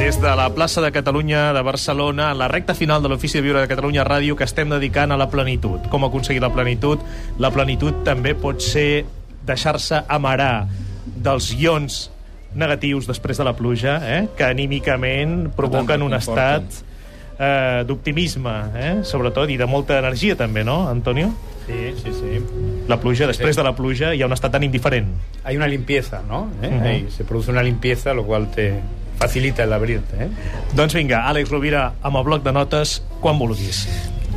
des de la plaça de Catalunya de Barcelona, la recta final de l'Ofici de Viure de Catalunya Ràdio, que estem dedicant a la plenitud. Com aconseguir la plenitud? La plenitud també pot ser deixar-se amarar dels ions negatius després de la pluja, eh? que anímicament provoquen un estat eh, d'optimisme, eh? sobretot, i de molta energia també, no, Antonio? Sí, sí, sí. La pluja, després Sí. de la pluja, hi ha un estat tan indiferent. Hay una limpieza, ¿no? ¿Eh? Ujú. Ahí se produce una limpieza, lo cual te facilita el abrirte. ¿eh? Doncs vinga, Àlex Rovira, amb el bloc de notes, quan vulguis.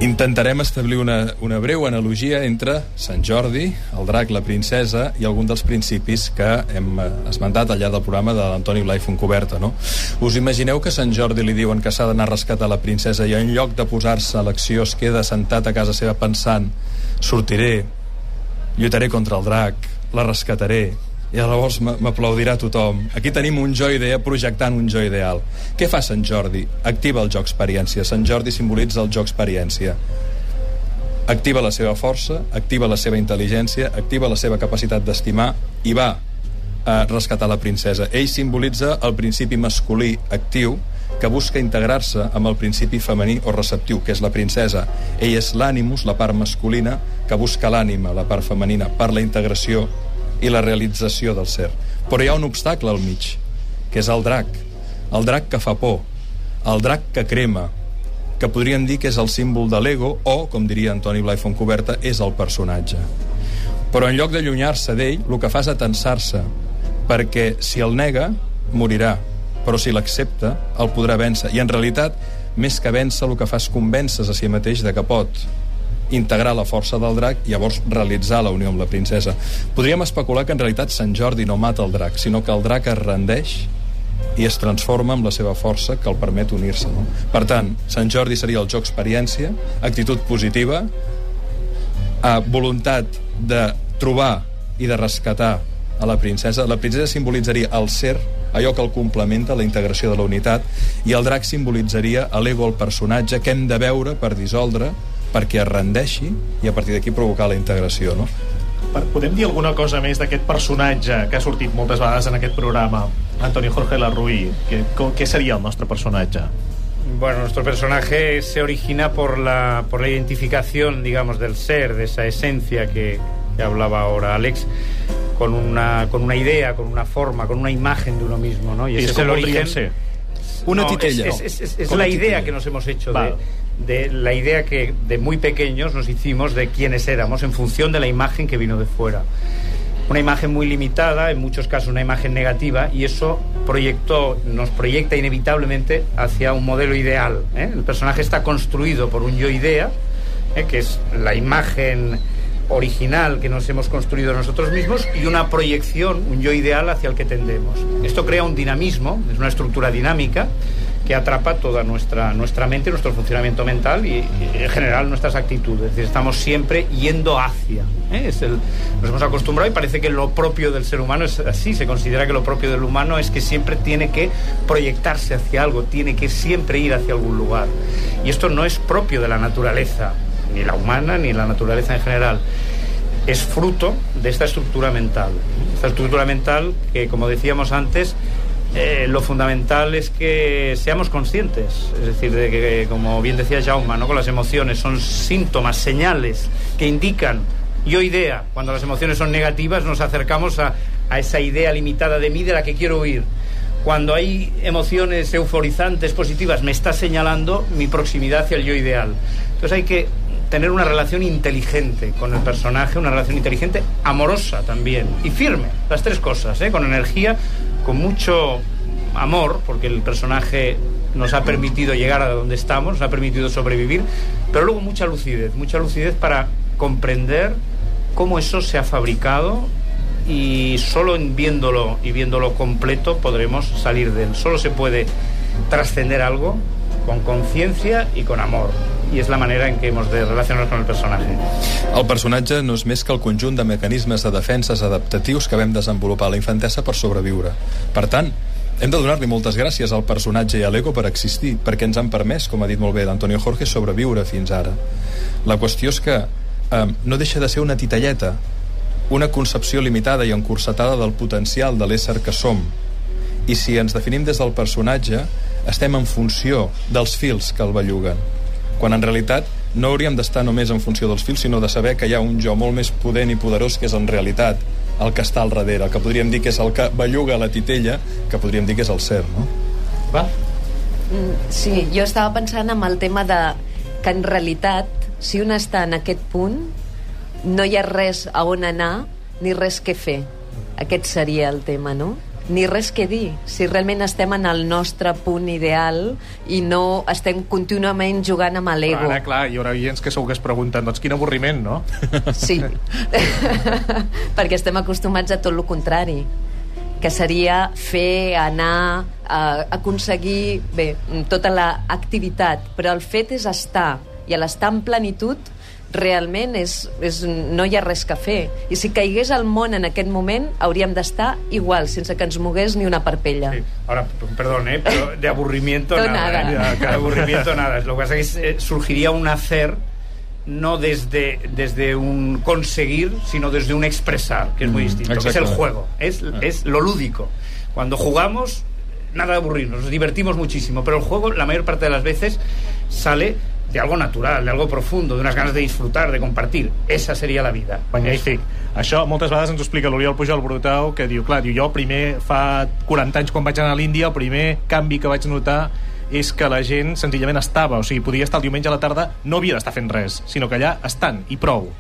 Intentarem establir una, una breu analogia entre Sant Jordi, el drac, la princesa i algun dels principis que hem eh, esmentat al llarg del programa de l'Antoni Blai Foncoberta, no? Us imagineu que Sant Jordi li diuen que s'ha d'anar a rescatar la princesa i en lloc de posar-se a l'acció es queda sentat a casa seva pensant sortiré, lluitaré contra el drac, la rescataré, i llavors m'aplaudirà tothom. Aquí tenim un jo idea projectant un jo ideal. Què fa Sant Jordi? Activa el joc experiència. Sant Jordi simbolitza el joc experiència. Activa la seva força, activa la seva intel·ligència, activa la seva capacitat d'estimar i va a rescatar la princesa. Ell simbolitza el principi masculí actiu que busca integrar-se amb el principi femení o receptiu, que és la princesa. Ell és l'ànimus, la part masculina, que busca l'ànima, la part femenina, per la integració i la realització del ser. Però hi ha un obstacle al mig, que és el drac. El drac que fa por, el drac que crema, que podríem dir que és el símbol de l'ego o, com diria Antoni Blai Foncoberta, és el personatge. Però en lloc d'allunyar-se d'ell, el que fa és atensar-se, perquè si el nega, morirà, però si l'accepta, el podrà vèncer. I en realitat, més que vèncer, el que fa és convèncer a si mateix de que pot integrar la força del drac i llavors realitzar la unió amb la princesa. Podríem especular que en realitat Sant Jordi no mata el drac, sinó que el drac es rendeix i es transforma amb la seva força que el permet unir-se. No? Per tant, Sant Jordi seria el joc experiència, actitud positiva, a voluntat de trobar i de rescatar a la princesa. La princesa simbolitzaria el ser, allò que el complementa, la integració de la unitat, i el drac simbolitzaria l'ego, el personatge, que hem de veure per dissoldre, perquè es rendeixi i a partir d'aquí provocar la integració. No? Per- Podem dir alguna cosa més d'aquest personatge que ha sortit moltes vegades en aquest programa? Antonio Jorge Larruí, que, co- què seria el nostre personatge? Bueno, nuestro personaje se origina por la, por la identificación, digamos, del ser, de esa esencia que, que hablaba ahora Alex, con una, con una idea, con una forma, con una imagen de uno mismo, ¿no? Y ese I es el origen. ser? Una No, titella. Es, la idea titella. que nos hemos hecho Vale. de, de la idea que de muy pequeños nos hicimos de quiénes éramos en función de la imagen que vino de fuera. Una imagen muy limitada, en muchos casos una imagen negativa, y eso proyectó, nos proyecta inevitablemente hacia un modelo ideal. ¿eh? El personaje está construido por un yo idea, ¿eh? que es la imagen original que nos hemos construido nosotros mismos y una proyección, un yo ideal hacia el que tendemos. Esto crea un dinamismo, es una estructura dinámica que atrapa toda nuestra, nuestra mente, nuestro funcionamiento mental y, en general nuestras actitudes. Estamos siempre yendo hacia. ¿eh? Es el- nos hemos acostumbrado y parece que lo propio del ser humano es así. Se considera que lo propio del humano es que siempre tiene que proyectarse hacia algo, tiene que siempre ir hacia algún lugar. Y esto no es propio de la naturaleza, ni la humana, ni la naturaleza en general es fruto de esta estructura mental. Esta estructura mental que, como decíamos antes, eh, lo fundamental es que seamos conscientes. Es decir, de que, como bien decía Jaume, ¿no? con las emociones son síntomas, señales que indican yo idea. Cuando las emociones son negativas nos acercamos a, a esa idea limitada de mí de la que quiero huir. Cuando hay emociones euforizantes, positivas, me está señalando mi proximidad hacia el yo ideal. Entonces hay que tener una relación inteligente con el personaje, una relación inteligente, amorosa también y firme, las tres cosas, ¿eh? con energía, con mucho amor, porque el personaje nos ha permitido llegar a donde estamos, nos ha permitido sobrevivir, pero luego mucha lucidez, mucha lucidez para comprender cómo eso se ha fabricado y solo viéndolo y viéndolo completo podremos salir de él. Solo se puede trascender algo con conciencia y con amor. Y es la manera en que hemos de relacionarnos con el personaje. El personatge no és més que el conjunt de mecanismes de defenses adaptatius que vam desenvolupar a la infantesa per sobreviure. Per tant, hem de donar-li moltes gràcies al personatge i a l'ego per existir, perquè ens han permès, com ha dit molt bé l'Antonio Jorge, sobreviure fins ara. La qüestió és que eh, no deixa de ser una titelleta, una concepció limitada i encursetada del potencial de l'ésser que som. I si ens definim des del personatge, estem en funció dels fils que el belluguen, quan en realitat no hauríem d'estar només en funció dels fils, sinó de saber que hi ha un jo molt més potent i poderós que és en realitat el que està al darrere, el que podríem dir que és el que belluga la titella, que podríem dir que és el ser, no? Va? Mm, Sí, jo estava pensant en el tema de que en realitat, si un està en aquest punt, no hi ha res a on anar ni res que fer. Aquest seria el tema, no? Ni res que dir. Si realment estem en el nostre punt ideal i no estem contínuament jugant amb l'ego. Ara, clar, hi haurà oients que segur que es pregunten doncs quin avorriment, no? Sí, perquè estem acostumats a tot el contrari que seria fer, anar, eh, aconseguir, bé, tota l'activitat, però el fet és estar, i a l'estar en plenitud realment és, és, no hi ha res que fer. I si caigués el món en aquest moment, hauríem d'estar igual, sense que ens mogués ni una parpella. Sí. Ahora, perdón, ¿eh? pero de aburrimiento No, nada. nada. ¿eh? De aburrimiento nada. Lo que pasa es que eh, surgiría un hacer no desde, desde un conseguir, sino desde un expresar, que es muy Mm, distinto. que es el juego, es, es lo lúdico. Cuando jugamos, nada de aburrirnos, nos divertimos muchísimo, pero el juego, la mayor parte de las veces, sale de algo natural, de algo profundo, de unas ganas de disfrutar, de compartir. Esa sería la vida. Magnífic. Això moltes vegades ens ho explica l'Oriol Pujol Brutau, que diu, clar, diu, jo primer fa 40 anys quan vaig anar a l'Índia, el primer canvi que vaig notar és que la gent senzillament estava, o sigui, podia estar el diumenge a la tarda, no havia d'estar fent res, sinó que allà estan, i prou.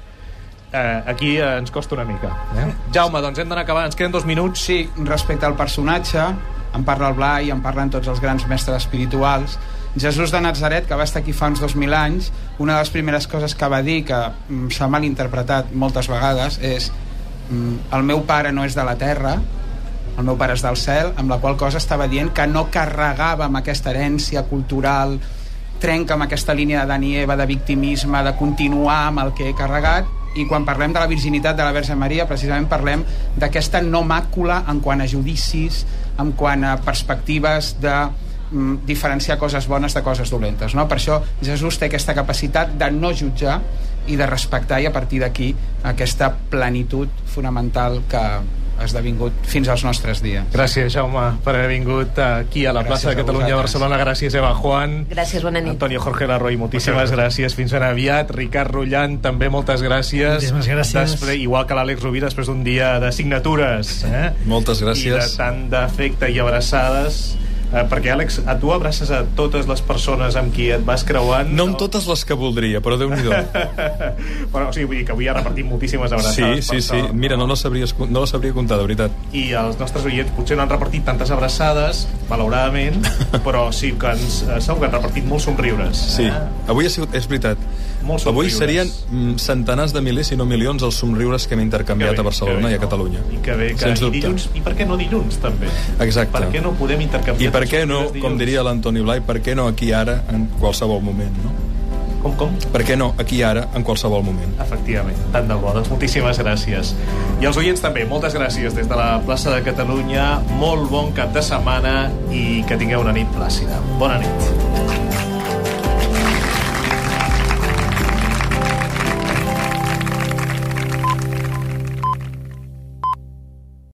Eh, aquí eh, ens costa una mica. Eh? Jaume, doncs hem d'anar acabant, ens queden dos minuts. Sí, respecte al personatge, en parla el Blai, en parlen tots els grans mestres espirituals. Jesús de Nazaret, que va estar aquí fa uns 2.000 anys, una de les primeres coses que va dir, que mm, s'ha malinterpretat moltes vegades, és mm, el meu pare no és de la terra, el meu pare és del cel, amb la qual cosa estava dient que no carregava amb aquesta herència cultural, trenca amb aquesta línia de Dani Eva de victimisme, de continuar amb el que he carregat, i quan parlem de la virginitat de la Verge Maria precisament parlem d'aquesta no màcula en quant a judicis, en quant a perspectives de diferenciar coses bones de coses dolentes. No? Per això Jesús té aquesta capacitat de no jutjar i de respectar i a partir d'aquí aquesta plenitud fonamental que ha esdevingut fins als nostres dies. Gràcies, Jaume, per haver vingut aquí a la Gràcies plaça de Catalunya a. Barcelona. Gràcies, Eva Juan. Gràcies, bona nit. Antonio Jorge Larroy, moltíssimes gràcies. Fins ben aviat. Ricard Rullant, també moltes gràcies. Moltíssimes gràcies. Després, igual que l'Àlex Rovira, després d'un dia de signatures. Eh? Moltes I de gràcies. tant d'afecte i abraçades. Eh, perquè, Àlex, a tu abraces a totes les persones amb qui et vas creuant. No amb totes les que voldria, però déu nhi Però, o sigui, vull dir que avui ha repartit moltíssimes Sí, abraçades. sí, per sí. sort, Mira, no la, sabries, no la sabria comptar, de veritat. i els nostres oients potser no han repartit tantes abraçades, malauradament, però sí que ens, eh, segur que han repartit molts somriures. Sí, Eh? avui ha sigut, és veritat. Molts Avui somriures. serien mm, centenars de milers, si no milions, els somriures que hem intercanviat Que bé, a Barcelona bé, i a no? Catalunya. I que bé, que i dilluns, i per què no dilluns, també? Exacte. Per què no podem intercanviar I per què no, somriures com dilluns? diria l'Antoni Blai, per què no aquí ara, en qualsevol moment, no? Com, com? Per què no aquí ara, en qualsevol moment? Efectivament, tant de bo. Doncs moltíssimes gràcies. I als oients també, moltes gràcies des de la plaça de Catalunya. Molt bon cap de setmana i que tingueu una nit plàcida. Bona nit.